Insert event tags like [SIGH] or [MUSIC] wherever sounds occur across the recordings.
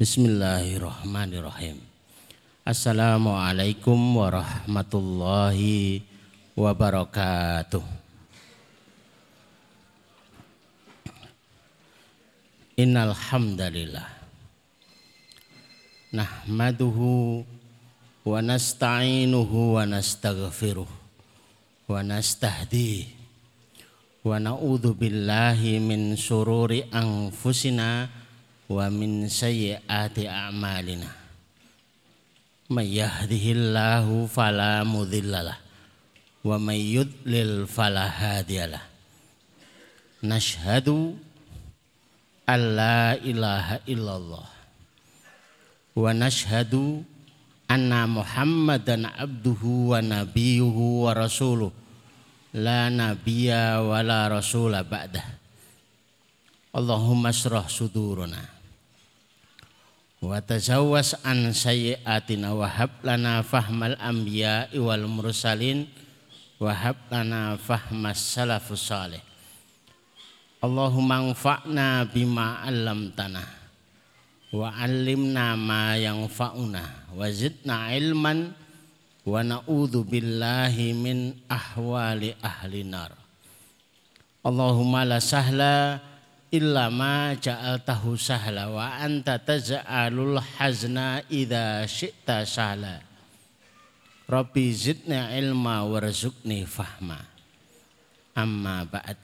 Bismillahirrahmanirrahim. Assalamualaikum warahmatullahi wabarakatuh. Innal hamdalillah nahmaduhu wa nasta'inuhu wa nastaghfiruh wa nastahdihi wa na'udzu billahi min sururi anfusina ومن سيئات أعمالنا. من يهده الله فلا مضل له ومن يضلل فلا هادي له. نشهد أن لا إله إلا الله ونشهد أن محمدا عبده ونبيه ورسوله. لا نبي ولا رسول بعده. اللهم اشرح صدورنا. Wa tazawwas an sayyiatina wa hab lana fahmal anbiya wal mursalin wa hab lana fahmas salafus salih. Allahumma anfa'na bima 'allamtana wa 'allimna ma yanfa'una wa zidna ilman wa na'udzu billahi min ahwali ahli nar. Allahumma la sahla illa ma ja'altahu sahla wa anta taj'alul hazna idza syi'ta sahla. Rabbi zidni ilma warzuqni fahma. Amma ba'd.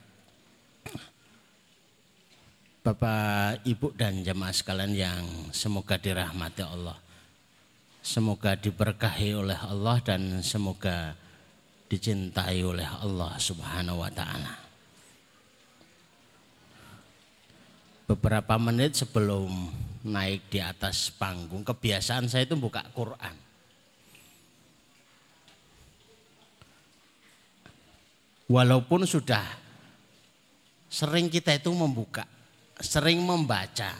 Bapak, Ibu dan jemaah sekalian yang semoga dirahmati Allah. Semoga diberkahi oleh Allah dan semoga dicintai oleh Allah Subhanahu wa taala. Beberapa menit sebelum naik di atas panggung, kebiasaan saya itu buka Quran. Walaupun sudah sering kita itu membuka, sering membaca,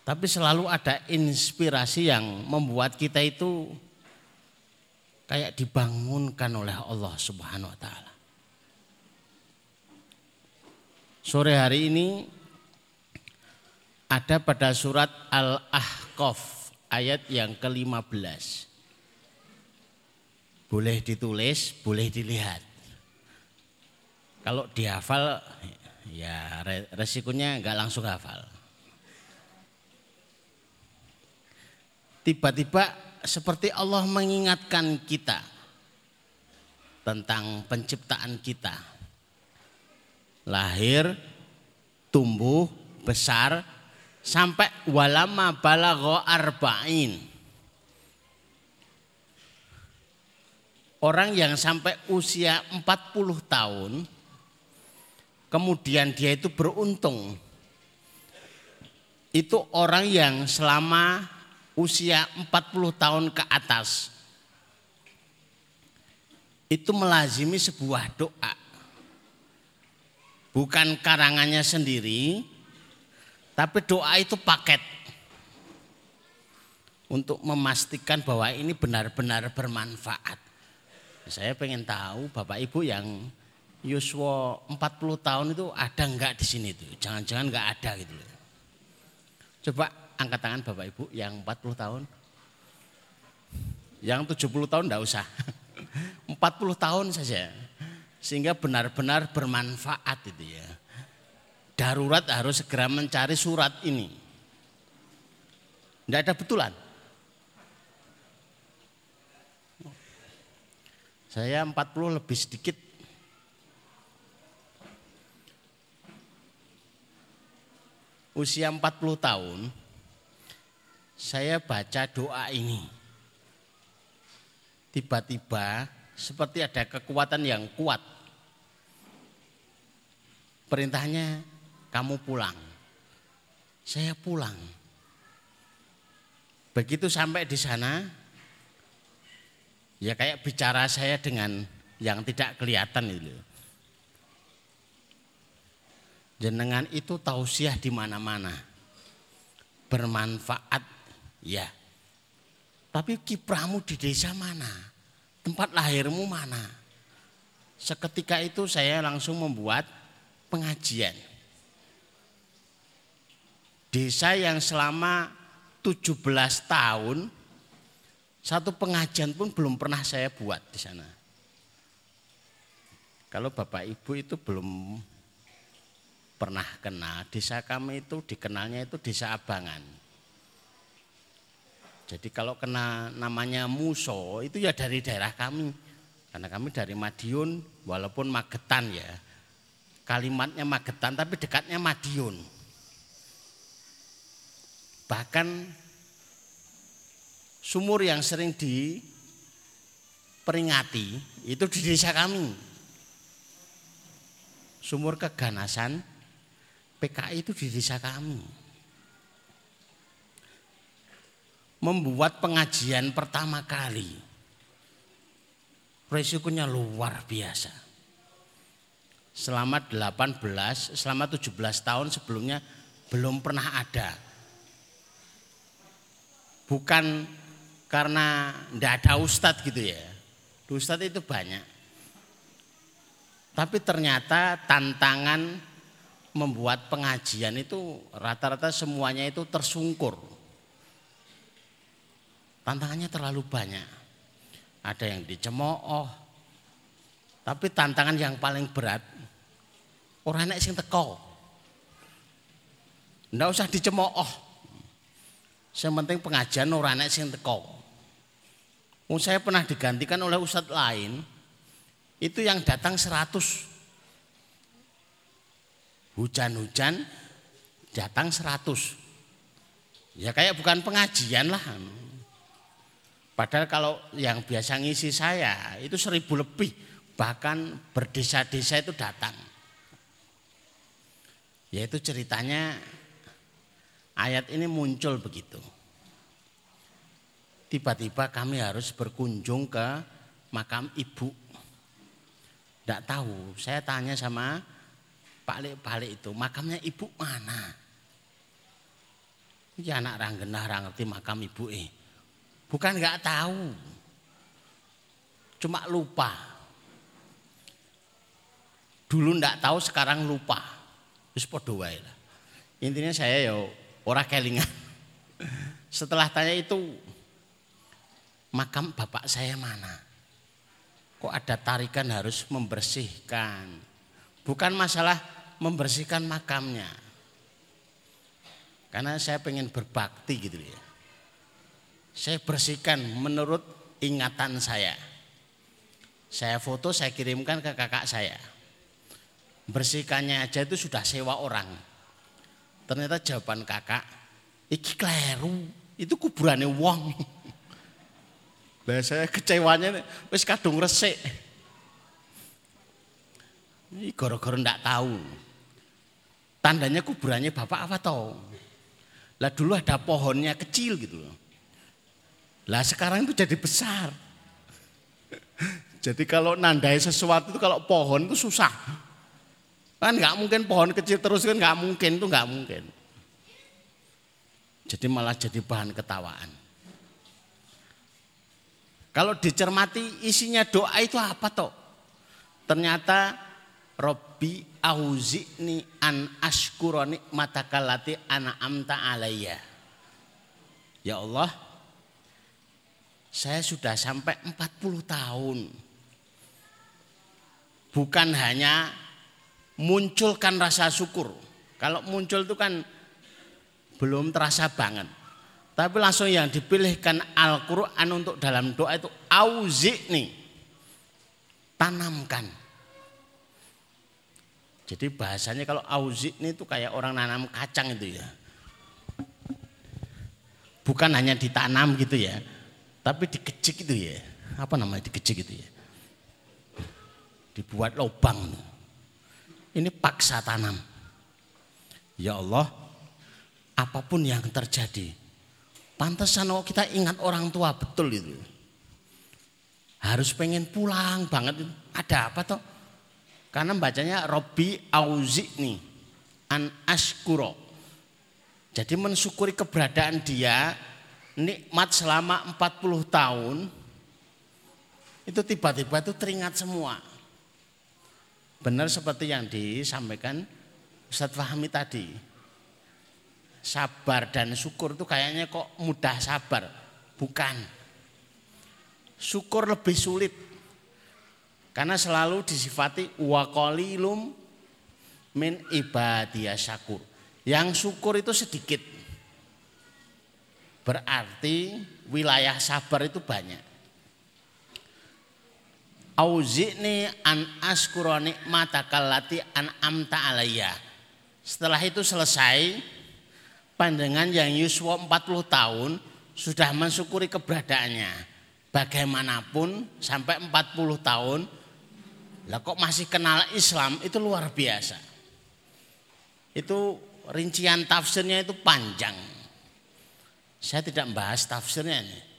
tapi selalu ada inspirasi yang membuat kita itu kayak dibangunkan oleh Allah Subhanahu wa taala. Sore hari ini ada pada surat Al-Ahqaf ayat yang ke-15. Boleh ditulis, boleh dilihat. Kalau dihafal ya resikonya nggak langsung hafal. tiba-tiba seperti Allah mengingatkan kita tentang penciptaan kita. Lahir, tumbuh, besar, sampai walama balagho arba'in. Orang yang sampai usia 40 tahun, kemudian dia itu beruntung. Itu orang yang selama usia 40 tahun ke atas itu melazimi sebuah doa. Bukan karangannya sendiri, tapi doa itu paket. Untuk memastikan bahwa ini benar-benar bermanfaat. Saya pengen tahu Bapak Ibu yang Yuswo 40 tahun itu ada enggak di sini tuh? Jangan-jangan enggak ada gitu. Coba angkat tangan Bapak Ibu yang 40 tahun. Yang 70 tahun enggak usah. [LAUGHS] 40 tahun saja. Sehingga benar-benar bermanfaat itu ya. Darurat harus segera mencari surat ini. Enggak ada betulan. Saya 40 lebih sedikit usia 40 tahun saya baca doa ini. Tiba-tiba seperti ada kekuatan yang kuat. Perintahnya kamu pulang. Saya pulang. Begitu sampai di sana, ya kayak bicara saya dengan yang tidak kelihatan itu. Jenengan itu tausiah di mana-mana. Bermanfaat Ya. Tapi kiprahmu di desa mana? Tempat lahirmu mana? Seketika itu saya langsung membuat pengajian. Desa yang selama 17 tahun satu pengajian pun belum pernah saya buat di sana. Kalau Bapak Ibu itu belum pernah kenal, desa kami itu dikenalnya itu desa Abangan. Jadi kalau kena namanya Muso itu ya dari daerah kami. Karena kami dari Madiun walaupun Magetan ya. Kalimatnya Magetan tapi dekatnya Madiun. Bahkan sumur yang sering diperingati itu di desa kami. Sumur keganasan PKI itu di desa kami. Membuat pengajian pertama kali. Resikonya luar biasa. Selama 18, selama 17 tahun sebelumnya belum pernah ada. Bukan karena tidak ada ustadz gitu ya. Ustadz itu banyak. Tapi ternyata tantangan membuat pengajian itu rata-rata semuanya itu tersungkur. Tantangannya terlalu banyak. Ada yang dicemooh. Tapi tantangan yang paling berat orang enak sing teko. Ndak usah dicemooh. Yang penting pengajian orang enak sing teko. Oh, saya pernah digantikan oleh ustadz lain, itu yang datang 100. Hujan-hujan datang 100. Ya kayak bukan pengajian lah. Padahal kalau yang biasa ngisi saya itu seribu lebih. Bahkan berdesa-desa itu datang. Yaitu ceritanya ayat ini muncul begitu tiba-tiba kami harus berkunjung ke makam ibu. Tidak tahu, saya tanya sama Pak Lek, Pak Lek itu, makamnya ibu mana? Ya anak ranggenah orang ngerti makam ibu eh. Bukan nggak tahu, cuma lupa. Dulu ndak tahu, sekarang lupa. Terus podo lah. Intinya saya ya orang kelingan. Setelah tanya itu makam bapak saya mana? Kok ada tarikan harus membersihkan? Bukan masalah membersihkan makamnya. Karena saya pengen berbakti gitu ya. Saya bersihkan menurut ingatan saya. Saya foto, saya kirimkan ke kakak saya. Bersihkannya aja itu sudah sewa orang. Ternyata jawaban kakak, iki kleru, itu kuburannya wong. [LAUGHS] Lah saya kecewanya wis kadung resik. Ini gara-gara ndak tahu. Tandanya kuburannya bapak apa tau? Lah dulu ada pohonnya kecil gitu loh. Lah sekarang itu jadi besar. [LAUGHS] Jadi kalau nandai sesuatu itu kalau pohon itu susah. Kan nggak mungkin pohon kecil terus kan nggak mungkin itu nggak mungkin. Jadi malah jadi bahan ketawaan. Kalau dicermati isinya doa itu apa toh? Ternyata Robbi auzini an ashkuroni matakalati ana amta alaiya. Ya Allah, saya sudah sampai 40 tahun. Bukan hanya munculkan rasa syukur. Kalau muncul itu kan belum terasa banget. Tapi langsung yang dipilihkan Al-Quran untuk dalam doa itu auzi nih. Tanamkan. Jadi bahasanya kalau auzi nih itu kayak orang nanam kacang itu ya. Bukan hanya ditanam gitu ya. Tapi dikecik itu ya. Apa namanya dikecik itu ya. Dibuat lubang. Ini paksa tanam. Ya Allah, apa pun yang terjadi, Pantesan oh kita ingat orang tua betul itu. Harus pengen pulang banget. Ada apa toh? Karena bacanya Robi nih an askuro. Jadi mensyukuri keberadaan dia nikmat selama 40 tahun itu tiba-tiba itu teringat semua. Benar seperti yang disampaikan Ustadz Fahmi tadi. sabar dan syukur itu kayaknya kok mudah sabar. Bukan. Syukur lebih sulit. Karena selalu disifati wa qalilum min ibadiyah syakur. Yang syukur itu sedikit. Berarti wilayah sabar itu banyak. Auzi'ni an askura nikmatakal lati an amta alayya. Setelah itu selesai, pandangan yang yuswa 40 tahun sudah mensyukuri keberadaannya. Bagaimanapun sampai 40 tahun, lah kok masih kenal Islam itu luar biasa. Itu rincian tafsirnya itu panjang. Saya tidak membahas tafsirnya ini.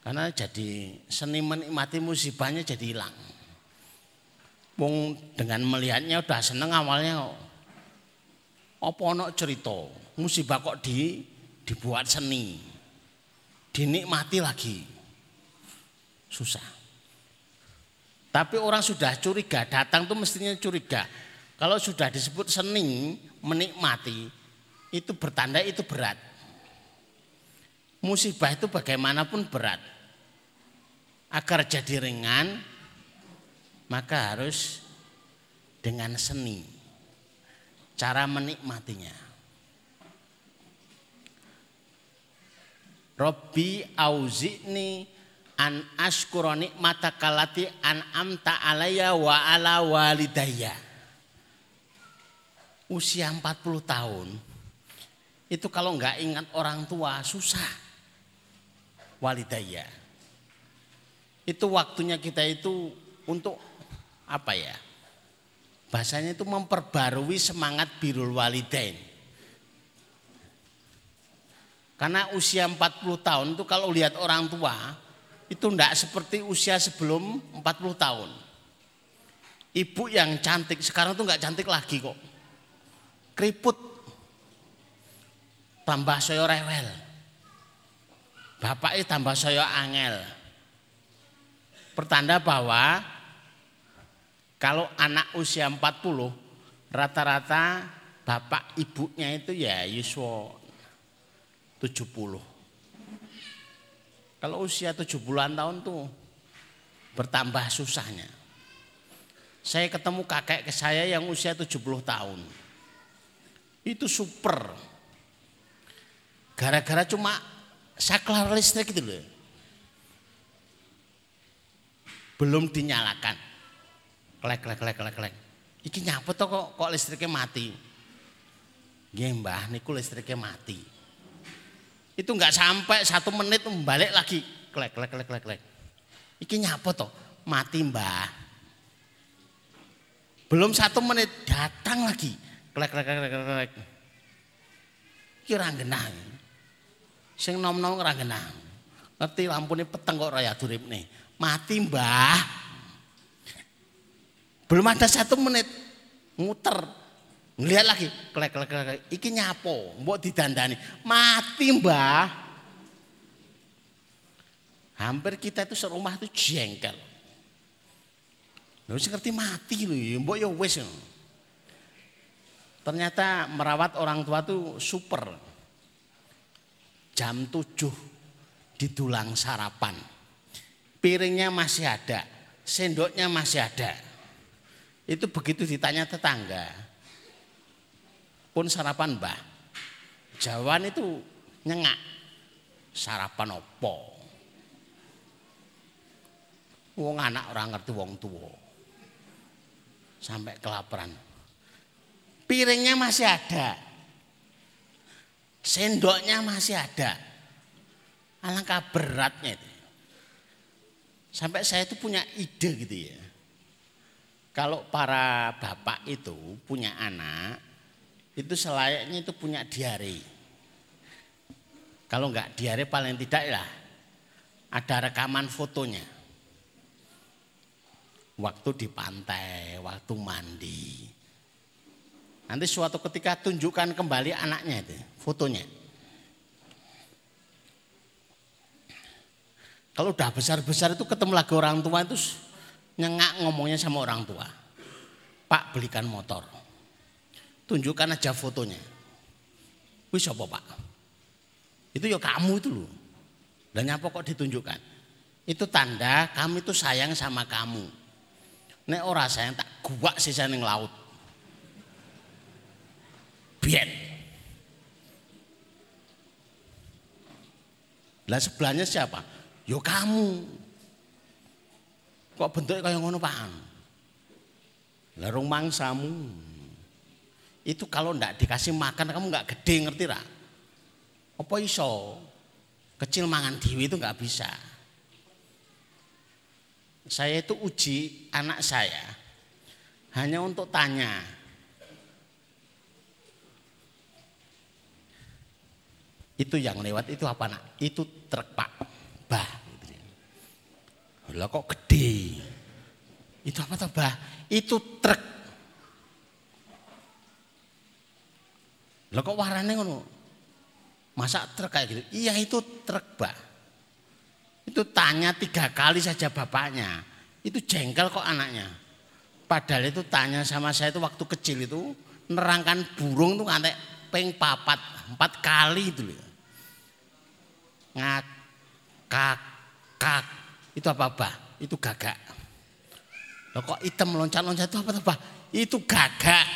Karena jadi seni menikmati musibahnya jadi hilang. Wong dengan melihatnya udah seneng awalnya. Apa ono cerita, musibah kok di dibuat seni. Dinikmati lagi. Susah. Tapi orang sudah curiga, datang tuh mestinya curiga. Kalau sudah disebut seni, menikmati, itu bertanda itu berat. Musibah itu bagaimanapun berat. Agar jadi ringan, maka harus dengan seni. Cara menikmatinya. Robbi auzi'ni an ashkura nikmata kalati an amta alaya wa ala walidayya. Usia 40 tahun, itu kalau nggak ingat orang tua susah walidaya. Itu waktunya kita itu untuk apa ya? Bahasanya itu memperbarui semangat birul walidain. Karena usia 40 tahun itu kalau lihat orang tua itu tidak seperti usia sebelum 40 tahun. Ibu yang cantik sekarang tuh nggak cantik lagi kok. Keriput tambah soyo rewel bapaknya tambah saya angel. Pertanda bahwa kalau anak usia 40 rata-rata bapak ibunya itu ya yuswa 70. Kalau usia 70-an tahun tuh bertambah susahnya. Saya ketemu kakek ke saya yang usia 70 tahun. Itu super. Gara-gara cuma saklar listrik itu loh. Belum dinyalakan. Klek klek klek klek klek. Iki nyapa to kok kok listriknya mati. Nggih Mbah, niku listriknya mati. Itu nggak sampai satu menit balik lagi. Klek klek klek klek klek. Iki nyapa to? Mati Mbah. Belum satu menit datang lagi. Klek klek klek klek klek. Kira genah sing nom-nom ora genah. Ngerti lampune peteng kok raya nih. Mati, Mbah. Belum ada satu menit muter. Ngelihat lagi, klek klek klek. Iki nyapo, mbok didandani. Mati, Mbah. Hampir kita itu serumah itu jengkel. Lalu ngerti mati lho, mbok ya wis. Ternyata merawat orang tua itu super jam 7 didulang sarapan. Piringnya masih ada, sendoknya masih ada. Itu begitu ditanya tetangga. Pun sarapan mbah. Jawan itu nyengak. Sarapan opo. Wong anak orang ngerti wong tua. Sampai kelaparan. Piringnya masih ada. Sendoknya masih ada. Alangkah beratnya itu. Sampai saya itu punya ide gitu ya. Kalau para bapak itu punya anak, itu selayaknya itu punya diare. Kalau enggak diare paling tidak lah ada rekaman fotonya. Waktu di pantai, waktu mandi. Nanti suatu ketika tunjukkan kembali anaknya itu, fotonya. Kalau udah besar-besar itu ketemu lagi orang tua itu nyengak ngomongnya sama orang tua. Pak belikan motor. Tunjukkan aja fotonya. Wis apa Pak? Itu ya kamu itu loh. Dan nyapa kok ditunjukkan? Itu tanda kami itu sayang sama kamu. Nek ora sayang tak gua sisa ning laut. Biar. Lah sebelahnya siapa? Yo kamu. Kok bentuknya kayak ngono Pak? Larung mangsamu. Itu kalau ndak dikasih makan kamu nggak gede ngerti ra? Apa iso? Kecil mangan dewi itu nggak bisa. Saya itu uji anak saya hanya untuk tanya. Itu yang lewat itu apa nak? Itu truk pak, bah. Lah kok gede? Itu apa tuh bah? Itu truk. Lah kok warnanya ngono? Masa truk kayak gitu? Iya itu truk, Mbak. Itu tanya tiga kali saja bapaknya. Itu jengkel kok anaknya. Padahal itu tanya sama saya itu waktu kecil itu nerangkan burung tuh ngantek peng papat empat kali itu loh. Ngak kak kak itu apa bah? Itu gagak. Loh kok hitam loncat-loncat itu apa bah? Itu gagak.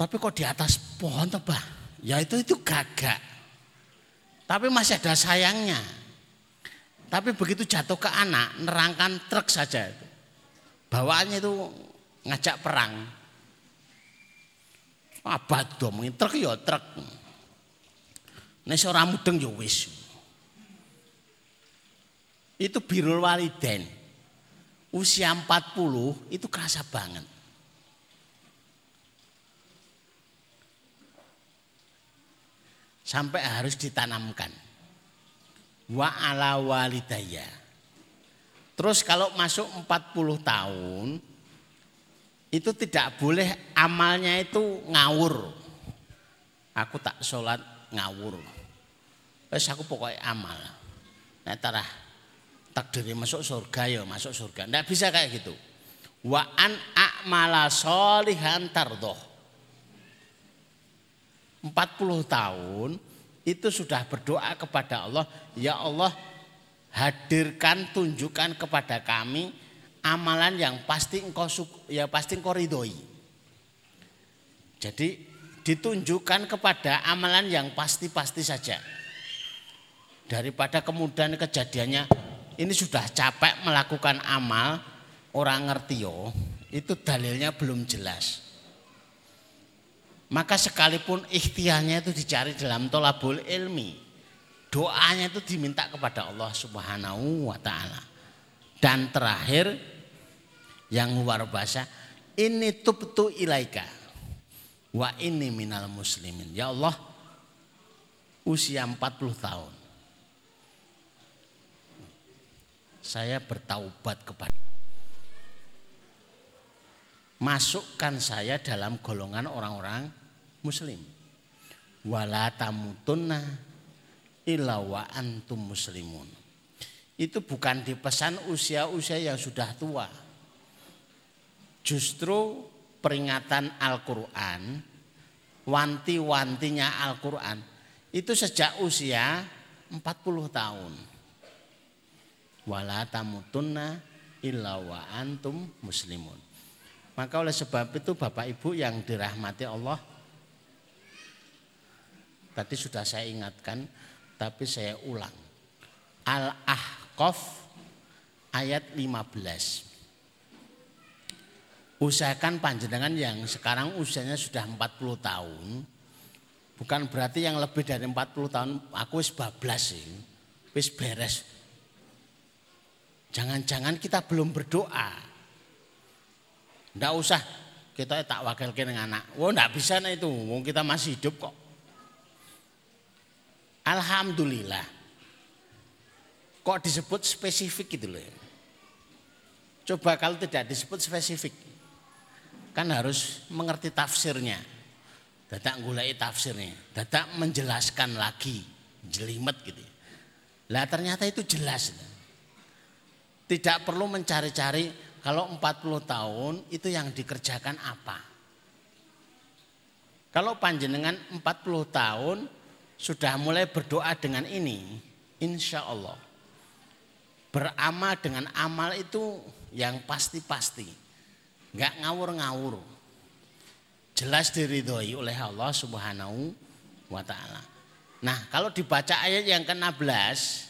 Tapi kok di atas pohon tebah? Ya itu itu gagak. Tapi masih ada sayangnya. Tapi begitu jatuh ke anak, nerangkan truk saja. Bawaannya itu ngajak perang. Abad mungkin truk ya truk. Nek seorang mudeng ya wis. Itu birul waliden. Usia 40 itu kerasa banget. sampai harus ditanamkan. Wa ala walidaya. Terus kalau masuk 40 tahun itu tidak boleh amalnya itu ngawur. Aku tak sholat ngawur. Terus aku pokoknya amal. Nah tarah takdirnya masuk surga ya masuk surga. Tidak bisa kayak gitu. Wa an a'mala solihan tardoh 40 tahun itu sudah berdoa kepada Allah, ya Allah hadirkan tunjukkan kepada kami amalan yang pasti engkau ya pasti engkau ridhoi. Jadi ditunjukkan kepada amalan yang pasti-pasti saja. Daripada kemudian kejadiannya ini sudah capek melakukan amal, orang ngerti yo, itu dalilnya belum jelas. Maka sekalipun ikhtiarnya itu dicari dalam tolabul ilmi. Doanya itu diminta kepada Allah subhanahu wa ta'ala. Dan terakhir yang luar biasa. Ini tubtu ilaika. Wa ini minal muslimin. Ya Allah usia 40 tahun. Saya bertaubat kepada masukkan saya dalam golongan orang-orang muslim. Wala tamutunna illa muslimun. Itu bukan dipesan usia-usia yang sudah tua. Justru peringatan Al-Qur'an, wanti-wantinya Al-Qur'an itu sejak usia 40 tahun. Wala tamutunna illa antum muslimun. Maka oleh sebab itu Bapak Ibu yang dirahmati Allah Tadi sudah saya ingatkan, tapi saya ulang. Al-Ahqaf ayat 15. Usahakan panjenengan yang sekarang usianya sudah 40 tahun, bukan berarti yang lebih dari 40 tahun, aku wis bablas sih, wis beres. Jangan-jangan kita belum berdoa. Ndak usah kita tak wakilkan dengan anak. Wah, oh, ndak bisa nah itu, wong kita masih hidup kok. Alhamdulillah. Kok disebut spesifik gitu loh. Coba kalau tidak disebut spesifik. Kan harus mengerti tafsirnya. Dadak ngulai tafsirnya. Dadak menjelaskan lagi. Jelimet gitu. Lah ternyata itu jelas. Tidak perlu mencari-cari kalau 40 tahun itu yang dikerjakan apa. Kalau panjenengan 40 tahun sudah mulai berdoa dengan ini, insya Allah. Beramal dengan amal itu yang pasti-pasti. Enggak ngawur-ngawur. Jelas diridhoi oleh Allah subhanahu wa ta'ala. Nah kalau dibaca ayat yang ke-16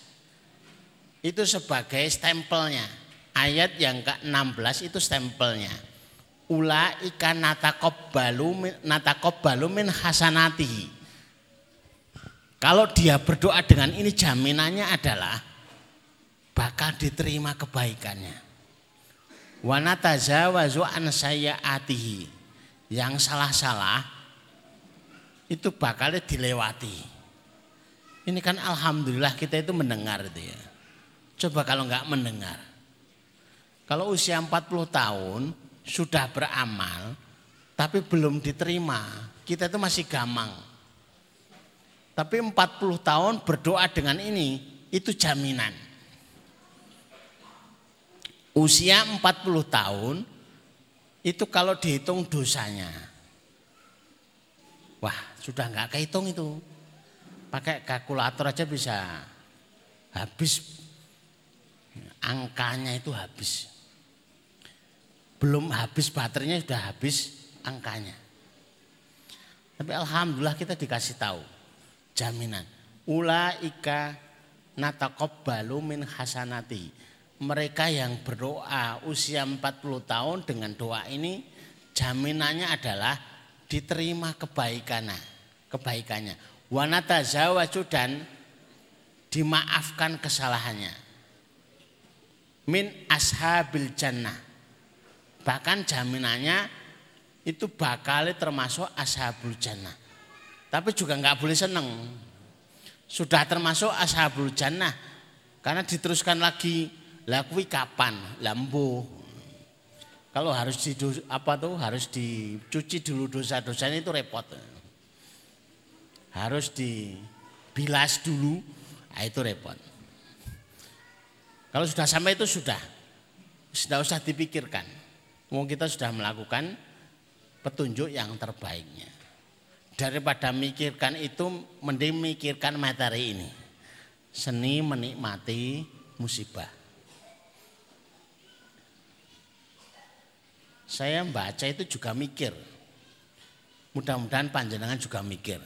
itu sebagai stempelnya. Ayat yang ke-16 itu stempelnya ula ikan natakobbalu natakobbalu min hasanatihi. Kalau dia berdoa dengan ini jaminannya adalah bakal diterima kebaikannya. Wanatazawazu an atihi Yang salah-salah itu bakal dilewati. Ini kan alhamdulillah kita itu mendengar itu ya. Coba kalau nggak mendengar. Kalau usia 40 tahun sudah beramal tapi belum diterima, kita itu masih gamang. Tapi 40 tahun berdoa dengan ini itu jaminan. Usia 40 tahun itu kalau dihitung dosanya. Wah, sudah nggak kehitung itu. Pakai kalkulator aja bisa habis angkanya itu habis belum habis baterainya sudah habis angkanya. Tapi alhamdulillah kita dikasih tahu jaminan. Ulaika natakobbalu min hasanati. Mereka yang berdoa usia 40 tahun dengan doa ini jaminannya adalah diterima kebaikannya, kebaikannya. Wanata zawaju dan dimaafkan kesalahannya. Min ashabil jannah Bahkan jaminannya itu bakal termasuk ashabul jannah. Tapi juga nggak boleh seneng. Sudah termasuk ashabul jannah. Karena diteruskan lagi, lakui kapan? Lambu. Kalau harus di apa tuh harus dicuci dulu dosa-dosanya itu repot. Harus dibilas dulu, nah itu repot. Kalau sudah sampai itu sudah, sudah usah dipikirkan. Mau kita sudah melakukan petunjuk yang terbaiknya. Daripada mikirkan itu, mending mikirkan materi ini. Seni menikmati musibah. Saya membaca itu juga mikir. Mudah-mudahan panjenengan juga mikir.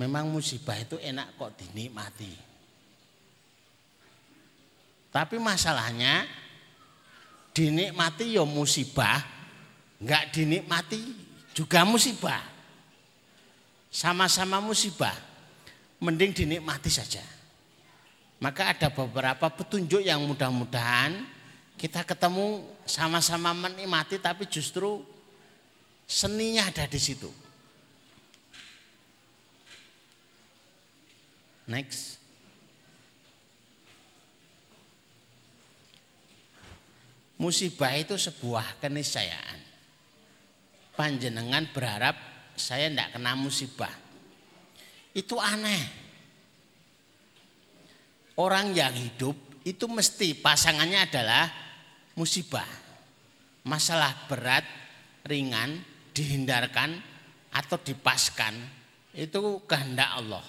Memang musibah itu enak kok dinikmati. Tapi masalahnya dinikmati ya musibah, enggak dinikmati juga musibah. Sama-sama musibah, mending dinikmati saja. Maka ada beberapa petunjuk yang mudah-mudahan kita ketemu sama-sama menikmati tapi justru seninya ada di situ. Next. Musibah itu sebuah keniscayaan. Panjenengan berharap saya tidak kena musibah. Itu aneh. Orang yang hidup itu mesti pasangannya adalah musibah. Masalah berat, ringan, dihindarkan atau dipaskan itu kehendak Allah.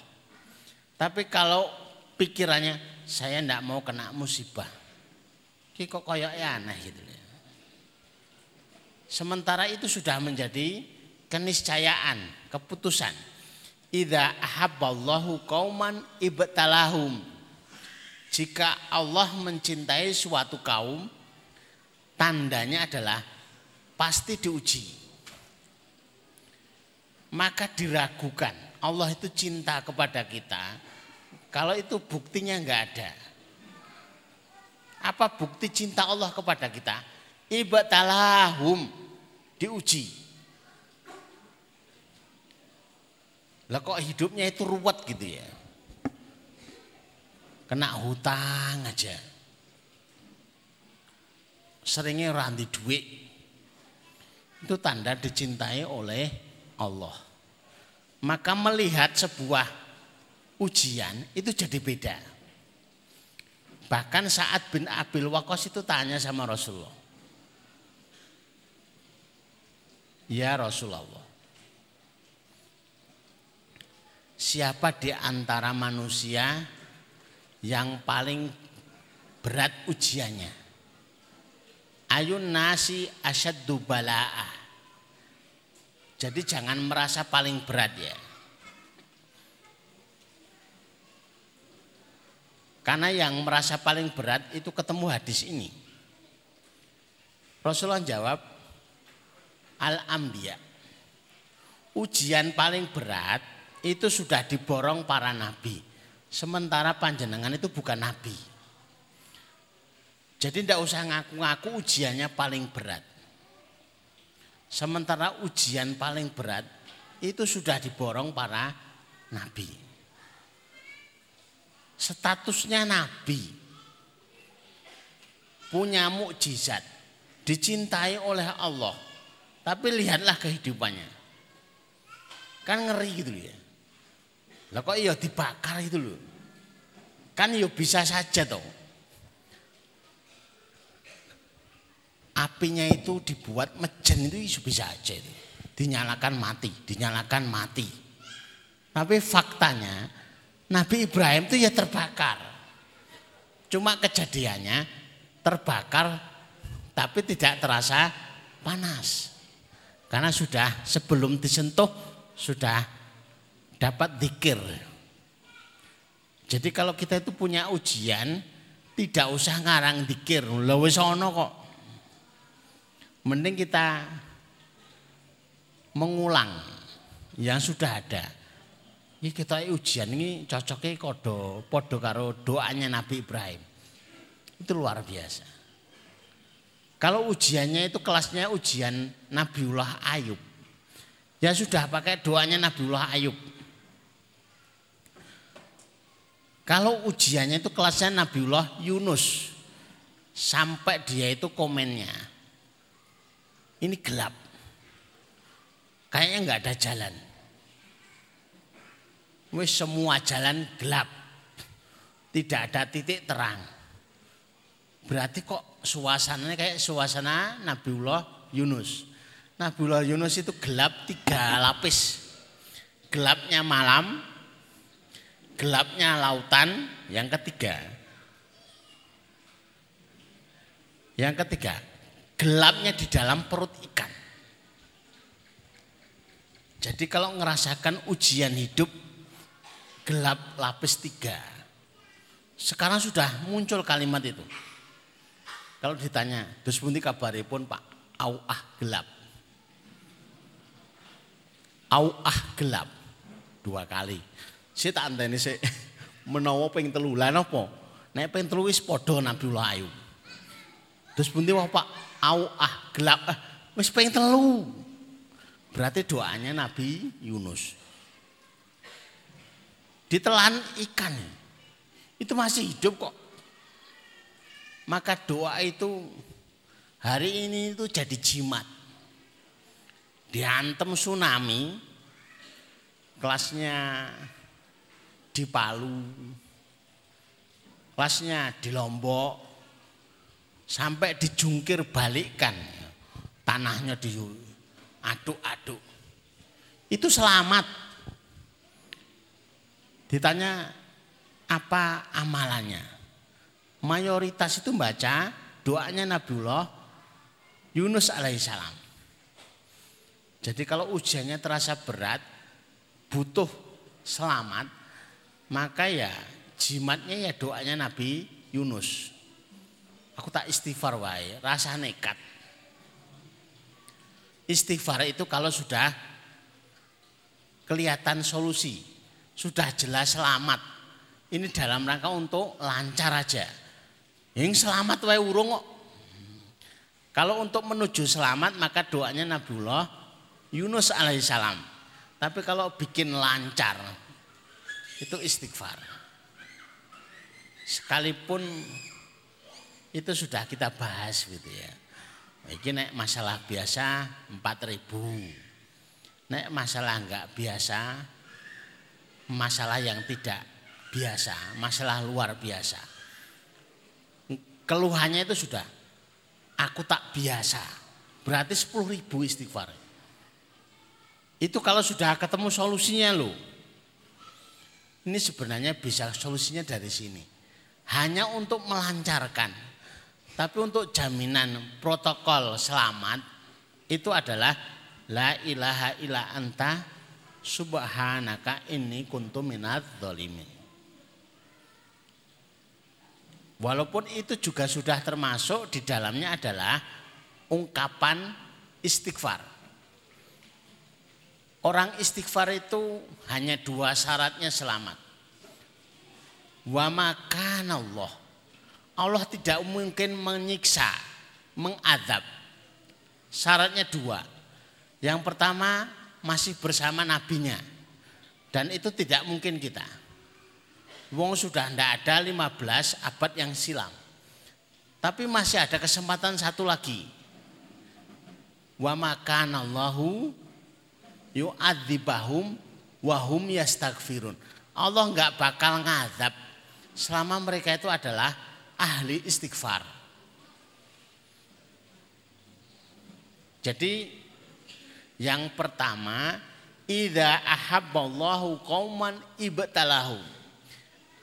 Tapi kalau pikirannya saya tidak mau kena musibah Ki kok ya aneh gitu. Sementara itu sudah menjadi keniscayaan, keputusan. Idza ahabballahu qauman ibtalahum. Jika Allah mencintai suatu kaum, tandanya adalah pasti diuji. Maka diragukan Allah itu cinta kepada kita. Kalau itu buktinya enggak ada apa bukti cinta Allah kepada kita? Ibatalahum diuji. Lah kok hidupnya itu ruwet gitu ya. Kena hutang aja. Seringnya ranti duit. Itu tanda dicintai oleh Allah. Maka melihat sebuah ujian itu jadi beda. Bahkan saat bin Abil Wakos itu tanya sama Rasulullah. Ya Rasulullah. Siapa di antara manusia yang paling berat ujiannya? Ayun nasi asyaddu bala'ah. Jadi jangan merasa paling berat ya. Karena yang merasa paling berat itu ketemu hadis ini. Rasulullah jawab, Al-Ambiya. Ujian paling berat itu sudah diborong para nabi. Sementara panjenengan itu bukan nabi. Jadi tidak usah ngaku-ngaku ujiannya paling berat. Sementara ujian paling berat itu sudah diborong para nabi statusnya nabi. Punya mukjizat, dicintai oleh Allah. Tapi lihatlah kehidupannya. Kan ngeri gitu ya. Lah kok iya dibakar itu loh. Kan ya bisa saja toh. Apinya itu dibuat mejen itu bisa aja itu. Dinyalakan mati, dinyalakan mati. Tapi faktanya Nabi Ibrahim itu ya terbakar. Cuma kejadiannya terbakar tapi tidak terasa panas. Karena sudah sebelum disentuh sudah dapat dikir. Jadi kalau kita itu punya ujian tidak usah ngarang dikir. Wis kok. Mending kita mengulang yang sudah ada. Ini kita ujian ini cocoknya kodo podo karo doanya Nabi Ibrahim. Itu luar biasa. Kalau ujiannya itu kelasnya ujian Nabiullah Ayub. Ya sudah pakai doanya Nabiullah Ayub. Kalau ujiannya itu kelasnya Nabiullah Yunus. Sampai dia itu komennya. Ini gelap. Kayaknya nggak ada jalan wis semua jalan gelap. Tidak ada titik terang. Berarti kok suasananya kayak suasana Nabiullah Yunus. Nabiullah Yunus itu gelap tiga lapis. Gelapnya malam, gelapnya lautan, yang ketiga. Yang ketiga, gelapnya di dalam perut ikan. Jadi kalau ngerasakan ujian hidup gelap lapis tiga. Sekarang sudah muncul kalimat itu. Kalau ditanya, terus bunti pun Pak, au ah gelap. Au ah gelap. Dua kali. Saya tak anteni sih [LAUGHS] menawa ping telu. Lah napa? Nek ping telu wis padha Nabiullah Ayub. Terus bunti wah Pak, au ah gelap. Eh, wis ping telu. Berarti doanya Nabi Yunus ditelan ikan. Itu masih hidup kok. Maka doa itu hari ini itu jadi jimat. Diantem tsunami, kelasnya di Palu, kelasnya di Lombok, sampai dijungkir balikkan tanahnya diaduk-aduk. Itu selamat Ditanya apa amalannya? Mayoritas itu baca doanya Nabiullah Yunus alaihissalam. Jadi kalau ujiannya terasa berat, butuh selamat, maka ya jimatnya ya doanya Nabi Yunus. Aku tak istighfar wae, rasa nekat. Istighfar itu kalau sudah kelihatan solusi sudah jelas selamat. Ini dalam rangka untuk lancar aja. Yang selamat wae urung kok. Kalau untuk menuju selamat maka doanya Nabiullah Yunus alaihissalam. Tapi kalau bikin lancar itu istighfar. Sekalipun itu sudah kita bahas gitu ya. Ini naik masalah biasa 4000. Naik masalah enggak biasa masalah yang tidak biasa, masalah luar biasa. Keluhannya itu sudah, aku tak biasa. Berarti 10 ribu istighfar. Itu kalau sudah ketemu solusinya loh. Ini sebenarnya bisa solusinya dari sini. Hanya untuk melancarkan. Tapi untuk jaminan protokol selamat itu adalah la ilaha illa anta subhanaka inni kuntu minadz dzalimin. Walaupun itu juga sudah termasuk di dalamnya adalah ungkapan istighfar. Orang istighfar itu hanya dua syaratnya selamat. Wa makan Allah. Allah tidak mungkin menyiksa, mengadab. Syaratnya dua. Yang pertama masih bersama nabinya. Dan itu tidak mungkin kita. Wong sudah ndak ada 15 abad yang silam. Tapi masih ada kesempatan satu lagi. Wa makanallahu yu'adzibahum wa hum yastaghfirun. Allah enggak bakal ngadab selama mereka itu adalah ahli istighfar. Jadi yang pertama, idza ahabballahu qauman ibtalahum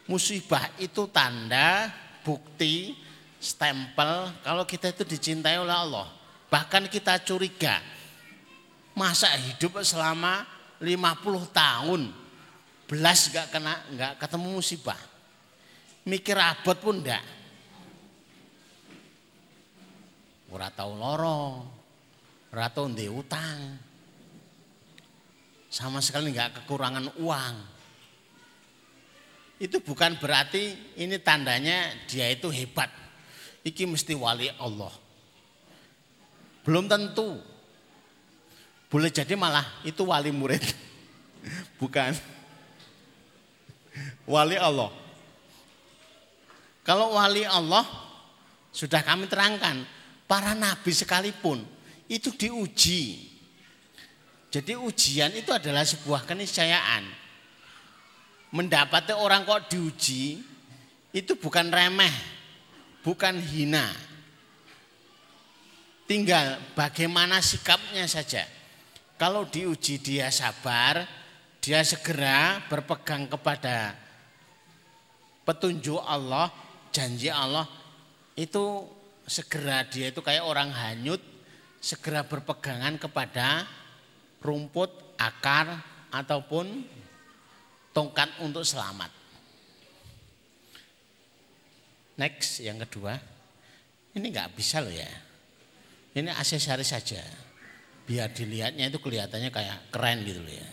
musibah itu tanda, bukti, stempel kalau kita itu dicintai oleh Allah. Bahkan kita curiga, masa hidup selama 50 tahun belas gak kena nggak ketemu musibah. Mikir abot pun enggak. Ora tau loro, ora tau utang. Sama sekali nggak kekurangan uang itu bukan berarti ini tandanya dia itu hebat. Iki mesti wali Allah. Belum tentu. Boleh jadi malah itu wali murid. [LAUGHS] Bukan. Wali Allah. Kalau wali Allah sudah kami terangkan, para nabi sekalipun itu diuji. Jadi ujian itu adalah sebuah keniscayaan mendapati orang kok diuji itu bukan remeh, bukan hina. Tinggal bagaimana sikapnya saja. Kalau diuji dia sabar, dia segera berpegang kepada petunjuk Allah, janji Allah, itu segera dia itu kayak orang hanyut, segera berpegangan kepada rumput, akar, ataupun tongkat untuk selamat. Next yang kedua, ini nggak bisa loh ya. Ini aksesoris saja. Biar dilihatnya itu kelihatannya kayak keren gitu loh ya.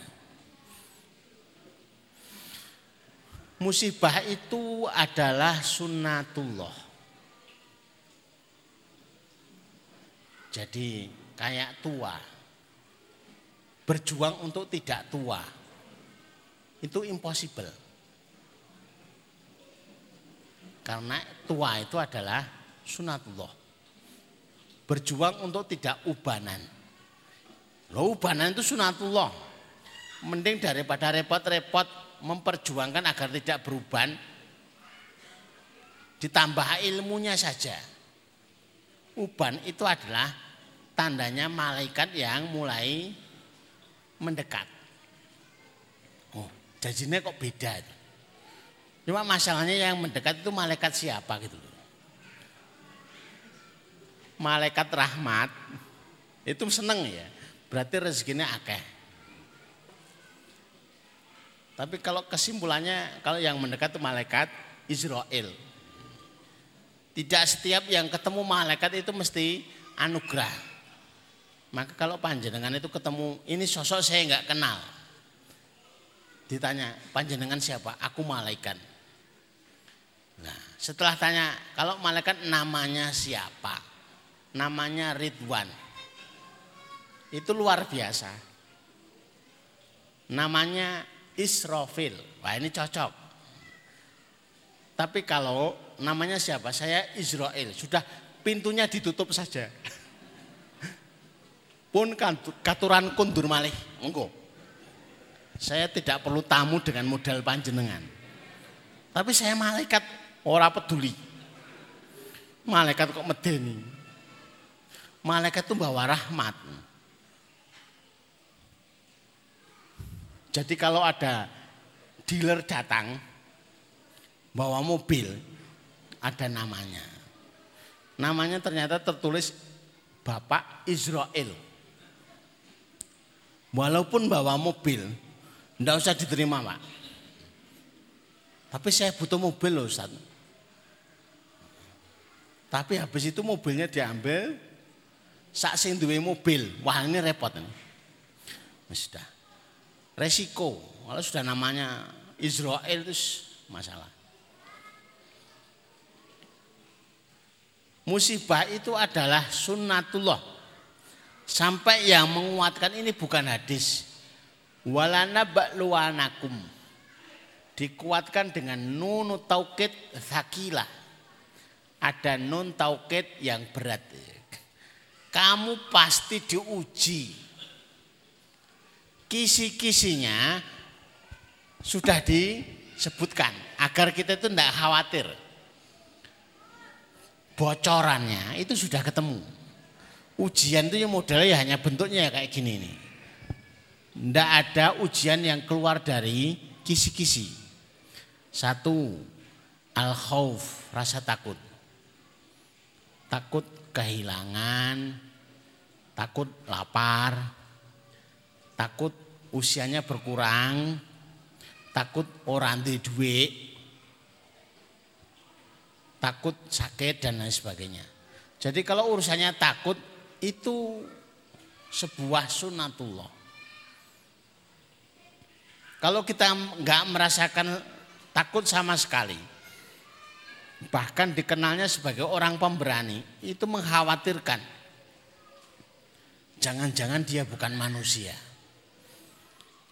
Musibah itu adalah sunnatullah. Jadi kayak tua. Berjuang untuk tidak tua itu impossible. Karena tua itu adalah sunatullah. Berjuang untuk tidak ubanan. Lo ubanan itu sunatullah. Mending daripada repot-repot memperjuangkan agar tidak beruban. Ditambah ilmunya saja. Uban itu adalah tandanya malaikat yang mulai mendekat. Janjinya kok beda. Cuma masalahnya yang mendekat itu malaikat siapa gitu Malaikat rahmat itu seneng ya. Berarti rezekinya akeh. Tapi kalau kesimpulannya kalau yang mendekat itu malaikat Israel. Tidak setiap yang ketemu malaikat itu mesti anugerah. Maka kalau panjenengan itu ketemu ini sosok saya nggak kenal. Ditanya, panjenengan siapa? Aku malaikat. Nah, setelah tanya, kalau malaikat namanya siapa? Namanya Ridwan. Itu luar biasa. Namanya Israfil. Wah ini cocok. Tapi kalau namanya siapa? Saya Israel. Sudah pintunya ditutup saja. Pun katuran kundur malih. Enggak. Saya tidak perlu tamu dengan modal panjenengan. Tapi saya malaikat ora peduli. Malaikat kok medeni. Malaikat itu bawa rahmat. Jadi kalau ada dealer datang bawa mobil, ada namanya. Namanya ternyata tertulis Bapak Israel. Walaupun bawa mobil, tidak usah diterima Pak. Tapi saya butuh mobil loh Ustaz. Tapi habis itu mobilnya diambil, sak sing duwe mobil, wah ini repot ini. Sudah. Resiko, kalau sudah namanya Israel itu masalah. Musibah itu adalah sunnatullah. Sampai yang menguatkan ini bukan hadis. Walana ba'luanakum. Dikuatkan dengan nunu taukid zakilah. Ada nun taukid yang berat. Kamu pasti diuji. Kisi-kisinya sudah disebutkan agar kita itu tidak khawatir bocorannya itu sudah ketemu. Ujian itu yang modelnya ya hanya bentuknya kayak gini nih. Tidak ada ujian yang keluar dari kisi-kisi. Satu, al khawf rasa takut. Takut kehilangan, takut lapar, takut usianya berkurang, takut orang duit, takut sakit dan lain sebagainya. Jadi kalau urusannya takut itu sebuah sunatullah. Kalau kita nggak merasakan takut sama sekali, bahkan dikenalnya sebagai orang pemberani, itu mengkhawatirkan. Jangan-jangan dia bukan manusia.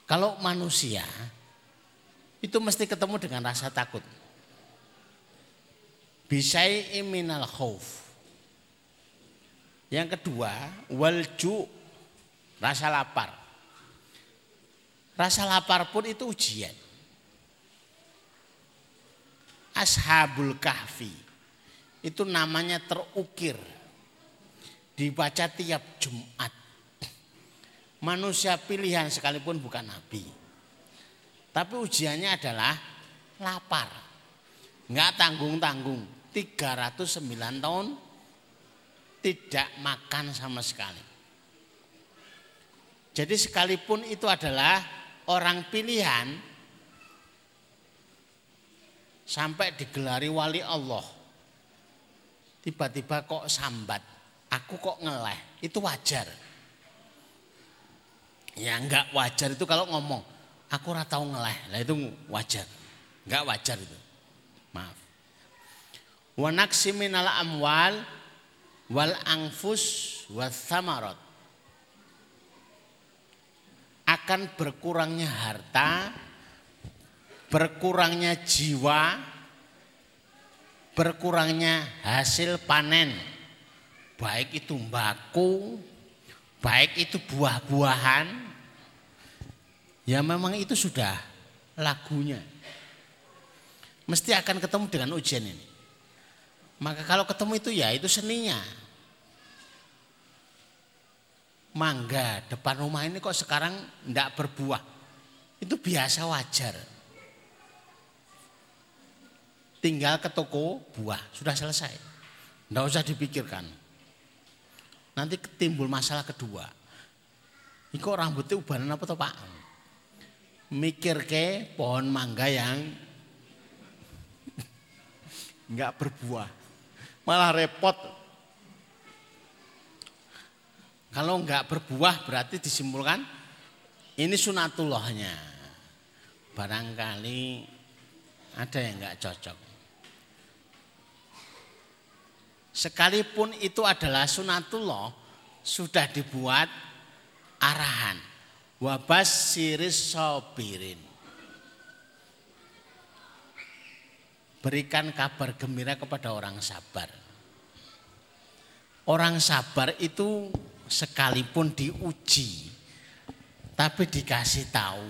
Kalau manusia itu mesti ketemu dengan rasa takut bisai minal khauf. Yang kedua, walju rasa lapar. Rasa lapar pun itu ujian. Ashabul Kahfi itu namanya terukir. Dibaca tiap Jumat. Manusia pilihan sekalipun bukan nabi. Tapi ujiannya adalah lapar. Enggak tanggung-tanggung. 309 tahun tidak makan sama sekali. Jadi sekalipun itu adalah orang pilihan sampai digelari wali Allah. Tiba-tiba kok sambat, aku kok ngeleh, itu wajar. Ya enggak wajar itu kalau ngomong, aku ora tahu ngeleh. Lah itu wajar. Enggak wajar itu. Wa naqsi minal amwal wal anfus was samarat akan berkurangnya harta berkurangnya jiwa berkurangnya hasil panen. Baik itu baku baik itu buah-buahan ya memang itu sudah lagunya. Mesti akan ketemu dengan ujian ini maka kalau ketemu itu ya itu seninya. Mangga depan rumah ini kok sekarang tidak berbuah. Itu biasa wajar. Tinggal ke toko buah, sudah selesai. Tidak usah dipikirkan. Nanti timbul masalah kedua. Ini kok rambutnya ubanan apa toh pak? Mikir ke pohon mangga yang [LAUGHS] nggak berbuah malah repot. Kalau enggak berbuah berarti disimpulkan ini sunatullahnya. Barangkali ada yang enggak cocok. Sekalipun itu adalah sunatullah sudah dibuat arahan. Wabas siris sobirin. Berikan kabar gembira kepada orang sabar. Orang sabar itu sekalipun diuji, tapi dikasih tahu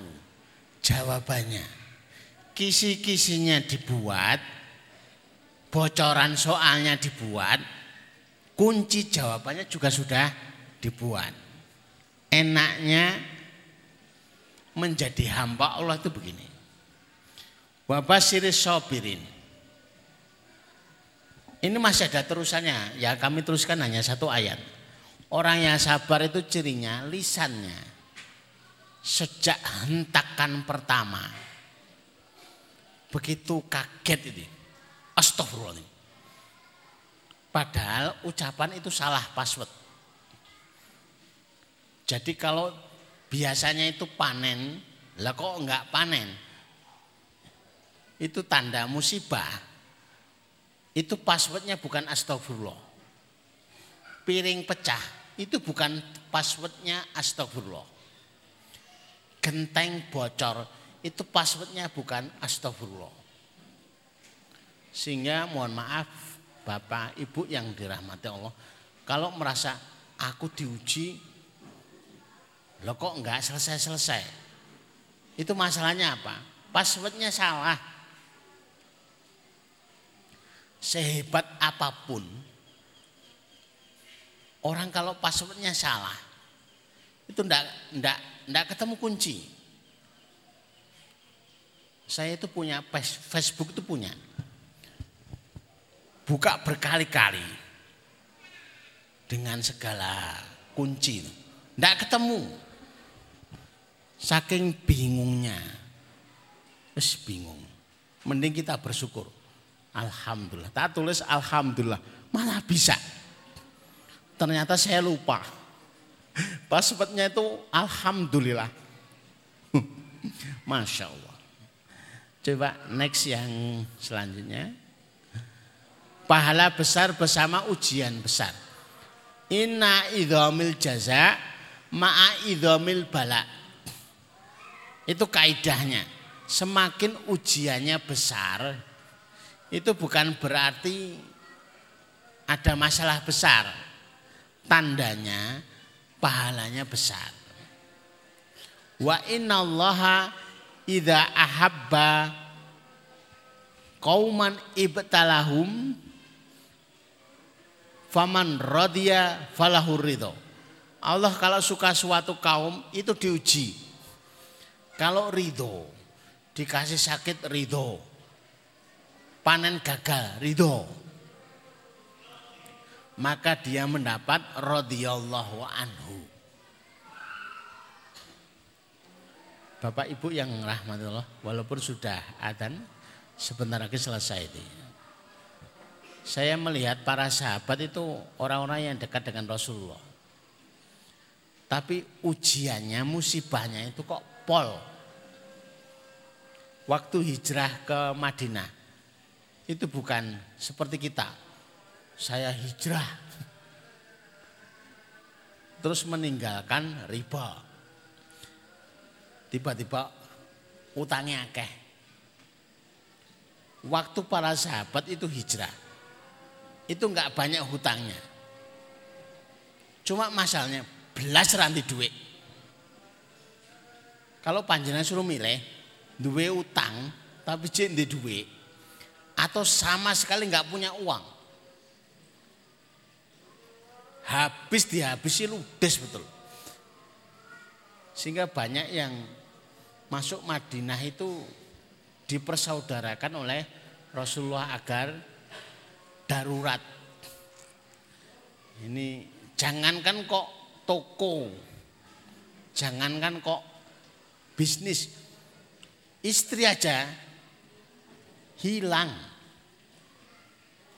jawabannya. Kisi-kisinya dibuat, bocoran soalnya dibuat, kunci jawabannya juga sudah dibuat. Enaknya menjadi hamba Allah itu begini. Wabasiris sobirin. Ini masih ada terusannya. Ya kami teruskan hanya satu ayat. Orang yang sabar itu cirinya lisannya. Sejak hentakan pertama. Begitu kaget itu. Astagfirullah. Padahal ucapan itu salah password. Jadi kalau biasanya itu panen, lah kok enggak panen? Itu tanda musibah. Itu passwordnya bukan astagfirullah. Piring pecah, itu bukan passwordnya astagfirullah. Genteng bocor, itu passwordnya bukan astagfirullah. Sehingga mohon maaf Bapak, Ibu yang dirahmati Allah, kalau merasa aku diuji, lo kok enggak selesai-selesai? Itu masalahnya apa? Passwordnya salah. Sehebat apa pun, orang kalau passwordnya salah, itu enggak, enggak, enggak ketemu kunci. Saya itu punya Facebook itu punya buka berkali-kali dengan segala kunci. Tidak ketemu. Saking bingungnya. Terus bingung. Mending kita bersyukur. Alhamdulillah. Tak tulis Alhamdulillah. Malah bisa. Ternyata saya lupa. Passwordnya itu Alhamdulillah. Masya Allah. Coba next yang selanjutnya pahala besar bersama ujian besar. Inna idhamil jaza ma'a idhamil bala. Itu kaidahnya. Semakin ujiannya besar, itu bukan berarti ada masalah besar. Tandanya pahalanya besar. Wa inna allaha idha ahabba kauman ibtalahum Faman rodia falahur ridho. Allah kalau suka suatu kaum itu diuji. Kalau ridho, dikasih sakit ridho. Panen gagal ridho. Maka dia mendapat radhiyallahu anhu. Bapak Ibu yang rahmatullah, walaupun sudah adzan, sebentar lagi selesai itu saya melihat para sahabat itu orang-orang yang dekat dengan Rasulullah. Tapi ujiannya, musibahnya itu kok pol. Waktu hijrah ke Madinah, itu bukan seperti kita. Saya hijrah, terus meninggalkan riba. Tiba-tiba utangnya akeh. Waktu para sahabat itu hijrah, itu enggak banyak hutangnya. Cuma masalahnya belas ranti duit. Kalau panjenengan suruh milih duwe utang tapi cek di duit atau sama sekali enggak punya uang. Habis dihabisi ludes betul. Sehingga banyak yang masuk Madinah itu dipersaudarakan oleh Rasulullah agar darurat. Ini jangankan kok toko, jangankan kok bisnis, istri aja hilang.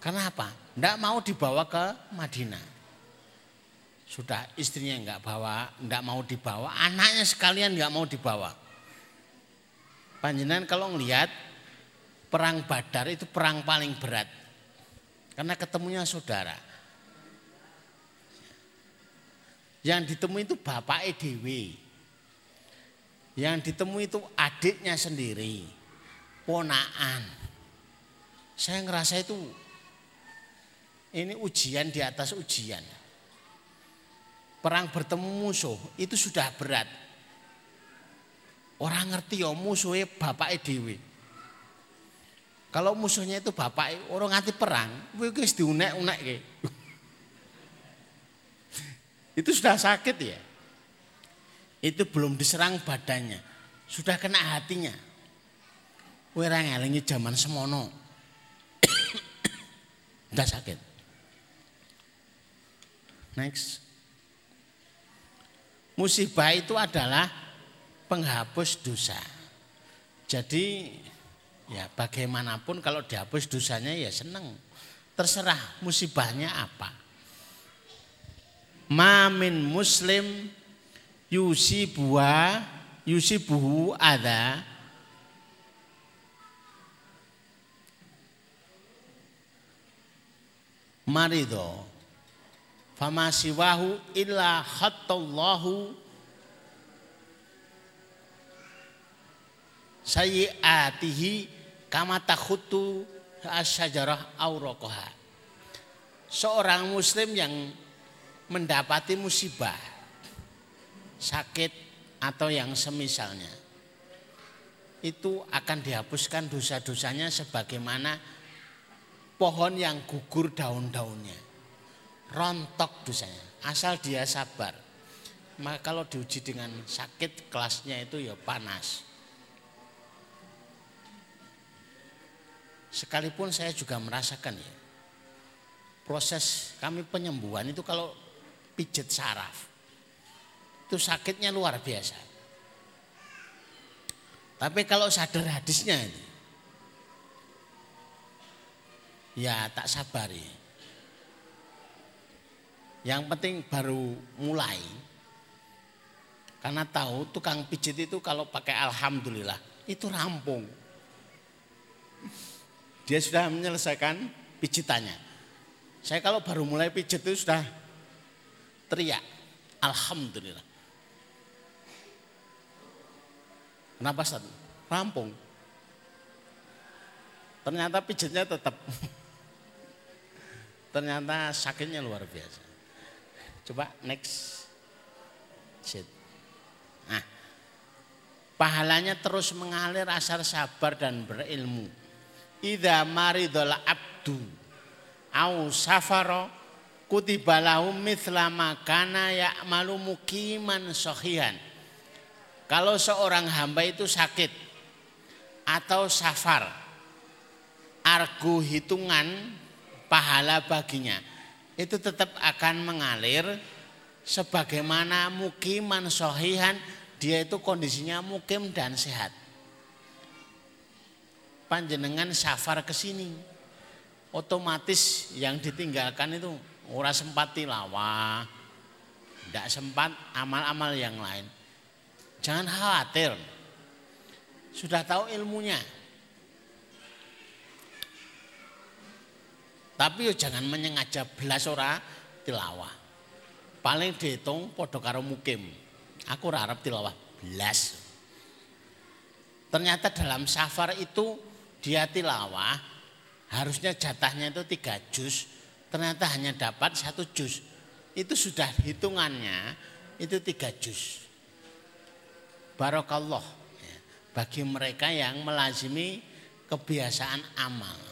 Karena apa? Tidak mau dibawa ke Madinah. Sudah istrinya nggak bawa, nggak mau dibawa, anaknya sekalian nggak mau dibawa. Panjenengan kalau ngelihat perang Badar itu perang paling berat. Karena ketemunya saudara. Yang ditemui itu bapak EDW. Yang ditemui itu adiknya sendiri. Ponaan. Saya ngerasa itu ini ujian di atas ujian. Perang bertemu musuh itu sudah berat. Orang ngerti ya musuhnya bapak EDW. Kalau musuhnya itu bapak orang nganti perang, diunek-unek. [LAUGHS] Itu sudah sakit ya. Itu belum diserang badannya. Sudah kena hatinya. Kowe ora ngelingi zaman semono. Udah sakit. Next. Musibah itu adalah penghapus dosa. Jadi ya bagaimanapun kalau dihapus dosanya ya seneng. Terserah musibahnya apa. Mamin muslim yusibuha yusibuhu ada marido. Fama siwahu illa khattallahu sayyiatihi kama takhutu asyajarah aurokoha seorang muslim yang mendapati musibah sakit atau yang semisalnya itu akan dihapuskan dosa-dosanya sebagaimana pohon yang gugur daun-daunnya. Rontok dosanya, asal dia sabar. Maka kalau diuji dengan sakit kelasnya itu ya panas. Sekalipun saya juga merasakan ya. Proses kami penyembuhan itu kalau pijat saraf. Itu sakitnya luar biasa. Tapi kalau sadar hadisnya ini, ya tak sabari. Yang penting baru mulai. Karena tahu tukang pijit itu kalau pakai alhamdulillah itu rampung. Dia sudah menyelesaikan pijitannya. Saya kalau baru mulai pijit itu sudah teriak alhamdulillah. Kenapa Ustaz? Rampung. Ternyata pijitnya tetap [LAUGHS] ternyata sakitnya luar biasa. Coba next. Sit. Nah, pahalanya terus mengalir asal sabar dan berilmu. Idza maridul abdu au safaro kutibalahu mithla makana ya'malu mukiman sahihan. Kalau seorang hamba itu sakit atau safar, argo hitungan pahala baginya itu tetap akan mengalir sebagaimana mukiman sohihan dia itu kondisinya mukim dan sehat. Panjenengan safar ke sini, otomatis yang ditinggalkan itu ora sempat tilawah, tidak sempat amal-amal yang lain. Jangan khawatir, sudah tahu ilmunya, Tapi yo jangan menyengaja belas ora tilawah. Paling dihitung padha karo mukim. Aku ora tilawah belas. Ternyata dalam safar itu dia tilawah harusnya jatahnya itu tiga juz. Ternyata hanya dapat satu juz. Itu sudah hitungannya itu tiga juz. Barokallah ya, bagi mereka yang melazimi kebiasaan amal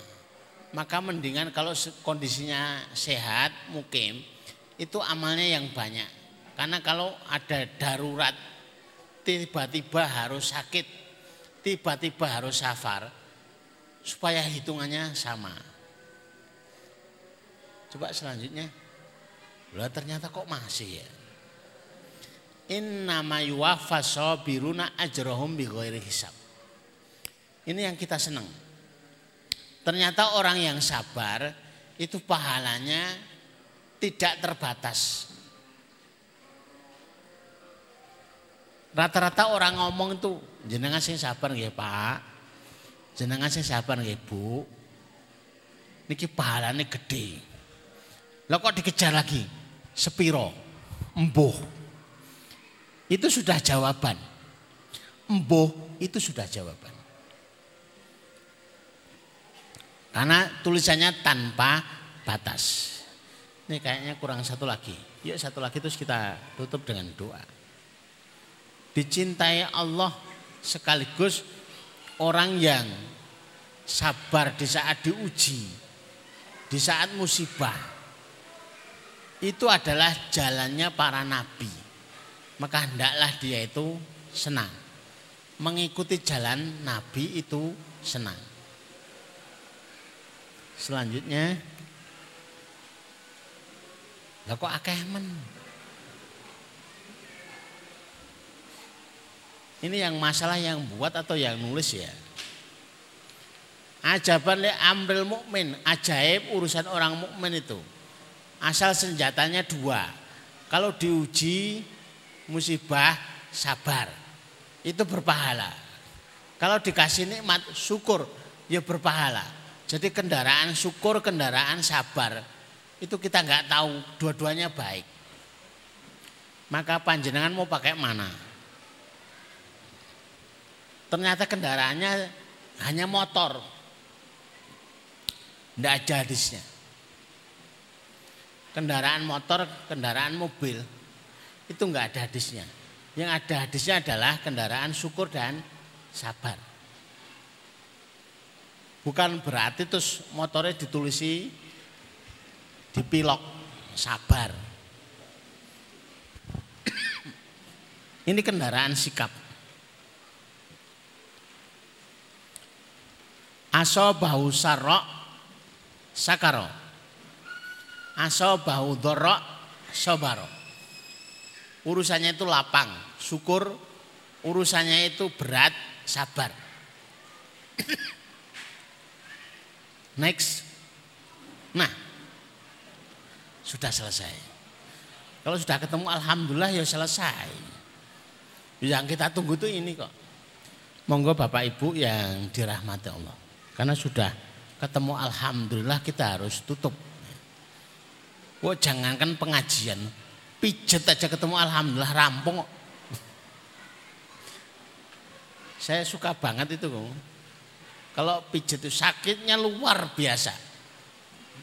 maka mendingan kalau kondisinya sehat, mukim, itu amalnya yang banyak. Karena kalau ada darurat, tiba-tiba harus sakit, tiba-tiba harus safar, supaya hitungannya sama. Coba selanjutnya. Lah ternyata kok masih ya. Innama yuwaffa sabiruna ajrahum bighairi hisab. Ini yang kita senang. Ternyata orang yang sabar itu pahalanya tidak terbatas. Rata-rata orang ngomong itu jenengan sing sabar nggih Pak. Jenengan sing sabar nggih Bu. Niki pahalane gede. Lah kok dikejar lagi? Sepiro? Embuh. Itu sudah jawaban. Embuh itu sudah jawaban. Karena tulisannya tanpa batas. Ini kayaknya kurang satu lagi. Yuk satu lagi terus kita tutup dengan doa. Dicintai Allah sekaligus orang yang sabar di saat diuji, di saat musibah. Itu adalah jalannya para nabi. Maka hendaklah dia itu senang. mengikuti jalan Nabi itu senang. Selanjutnya, lah kok akeh men? Ini yang masalah yang buat atau yang nulis ya. Ajaban li amril mukmin, ajaib urusan orang mukmin itu. Asal senjatanya dua. Kalau diuji musibah sabar. Itu berpahala. Kalau dikasih nikmat syukur ya berpahala. Jadi kendaraan syukur, kendaraan sabar itu kita nggak tahu dua-duanya baik. Maka panjenengan mau pakai mana? Ternyata kendaraannya hanya motor. Tidak ada hadisnya. Kendaraan motor, kendaraan mobil itu enggak ada hadisnya. Yang ada hadisnya adalah kendaraan syukur dan sabar. Bukan berarti terus motornya ditulisi dipilok sabar. Ini kendaraan sikap. Aso bahu sarok sakaro. Aso bahu dorok sobaro. Urusannya itu lapang, syukur. Urusannya itu berat, sabar. Next. Nah, sudah selesai. Kalau sudah ketemu alhamdulillah ya selesai. Yang kita tunggu itu ini kok. Monggo Bapak Ibu yang dirahmati Allah. Karena sudah ketemu alhamdulillah kita harus tutup. Wah jangankan pengajian, pijet aja ketemu alhamdulillah rampung. Saya suka banget itu. Kalau pijet itu sakitnya luar biasa.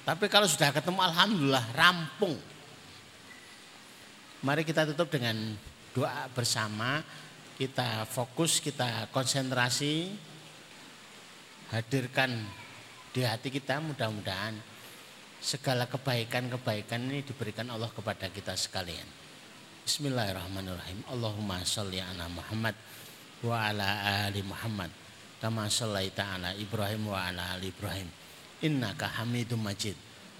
Tapi kalau sudah ketemu alhamdulillah rampung. Mari kita tutup dengan doa bersama. Kita fokus, kita konsentrasi hadirkan di hati kita mudah-mudahan segala kebaikan-kebaikan ini diberikan Allah kepada kita sekalian. Bismillahirrahmanirrahim. Allahumma sholli ala Muhammad wa ala ali Muhammad kama shallaita ala Ibrahim wa ala ali Ibrahim. Innaka Hamidum Majid.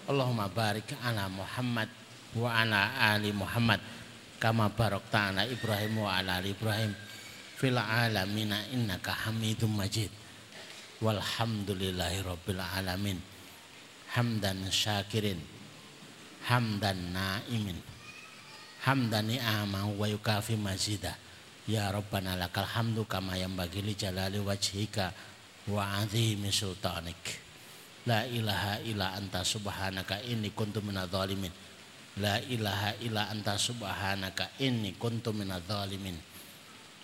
Allahumma barik ala Muhammad wa ala ali Muhammad. Kama barakta ala Ibrahim wa ala ali Ibrahim. Fil alamin innaka Hamidum Majid. Walhamdulillahi rabbil alamin. Hamdan syakirin. Hamdan naimin. Hamdan ni'ama wa yukafi mazida ya rabbana lakal hamdu kama yang bagi li jalali wajhika wa azimi sultanik la ilaha illa anta subhanaka inni kuntu minadh-dhalimin la ilaha illa anta subhanaka inni kuntu minadh-dhalimin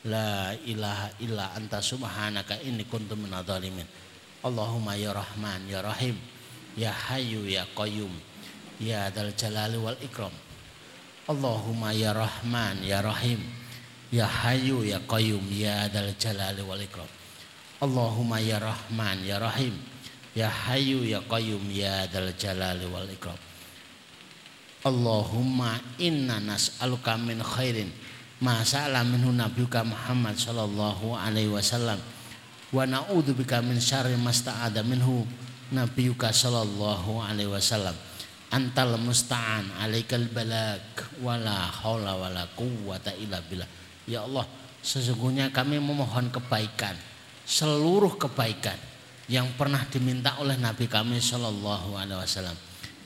La ilaha illa anta subhanaka inni kuntu minadh-dhalimin. Allahumma ya Rahman ya Rahim ya Hayyu ya Qayyum ya Dzal Jalali wal Ikram. Allahumma ya Rahman ya Rahim ya Hayyu ya Qayyum ya Dzal Jalali wal Ikram. Allahumma ya Rahman ya Rahim. Ya Hayyu ya Qayyum ya Dzal Jalali wal Ikram. Allahumma inna nas'aluka min khairin. Masa'ala minhu nabiyuka Muhammad sallallahu alaihi wasallam. Wa na'udzu bika min syarri masta'ada minhu nabiyuka sallallahu alaihi wasallam. Antal musta'an alaikal balag wala haula wala quwwata illa billah ya Allah sesungguhnya kami memohon kebaikan seluruh kebaikan yang pernah diminta oleh nabi kami sallallahu alaihi wasallam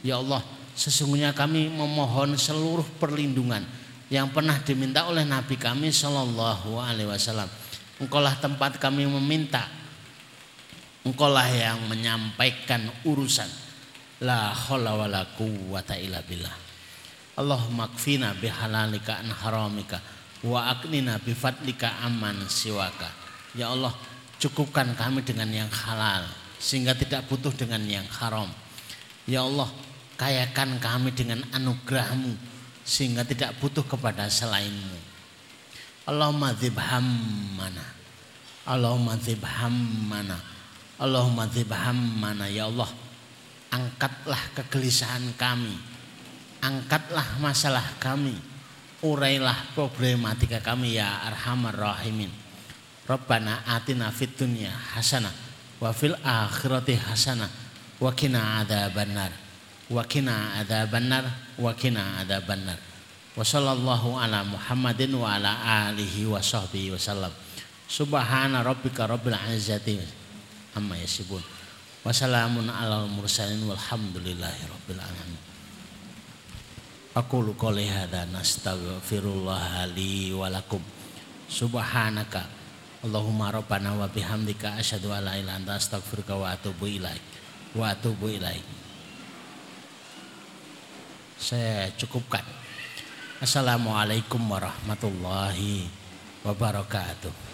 ya Allah sesungguhnya kami memohon seluruh perlindungan yang pernah diminta oleh Nabi kami Shallallahu Alaihi Wasallam. Engkaulah tempat kami meminta. Engkaulah yang menyampaikan urusan. La haula wala quwwata illa billah. Allahumma kfina bihalalika an haramika wa aknina bifadlika aman siwaka. Ya Allah, cukupkan kami dengan yang halal sehingga tidak butuh dengan yang haram. Ya Allah, kayakan kami dengan anugerahmu sehingga tidak butuh kepada selainmu. Allahumma dzibham mana. Allahumma dzibham mana. Allahumma dzibham mana ya Allah. Angkatlah kegelisahan kami. Angkatlah masalah kami. Urailah problematika kami ya arhamar rahimin. Rabbana atina fid dunya hasanah wa fil akhirati hasanah wa qina adzabannar. Wa qina adzabannar wa qina adzabannar. Wa sallallahu ala Muhammadin wa ala alihi wa sahbihi wasallam subhana rabbika rabbil izzati amma yasifun. Wa salamun alal mursalin walhamdulillahi rabbil alamin Aku qouli hadza nastaghfirullah li wa lakum subhanaka Allahumma rabbana wa bihamdika asyhadu an la ilaha anta astaghfiruka wa atubu ilaik wa atubu ilaik. Saya cukupkan. Assalamualaikum warahmatullahi wabarakatuh.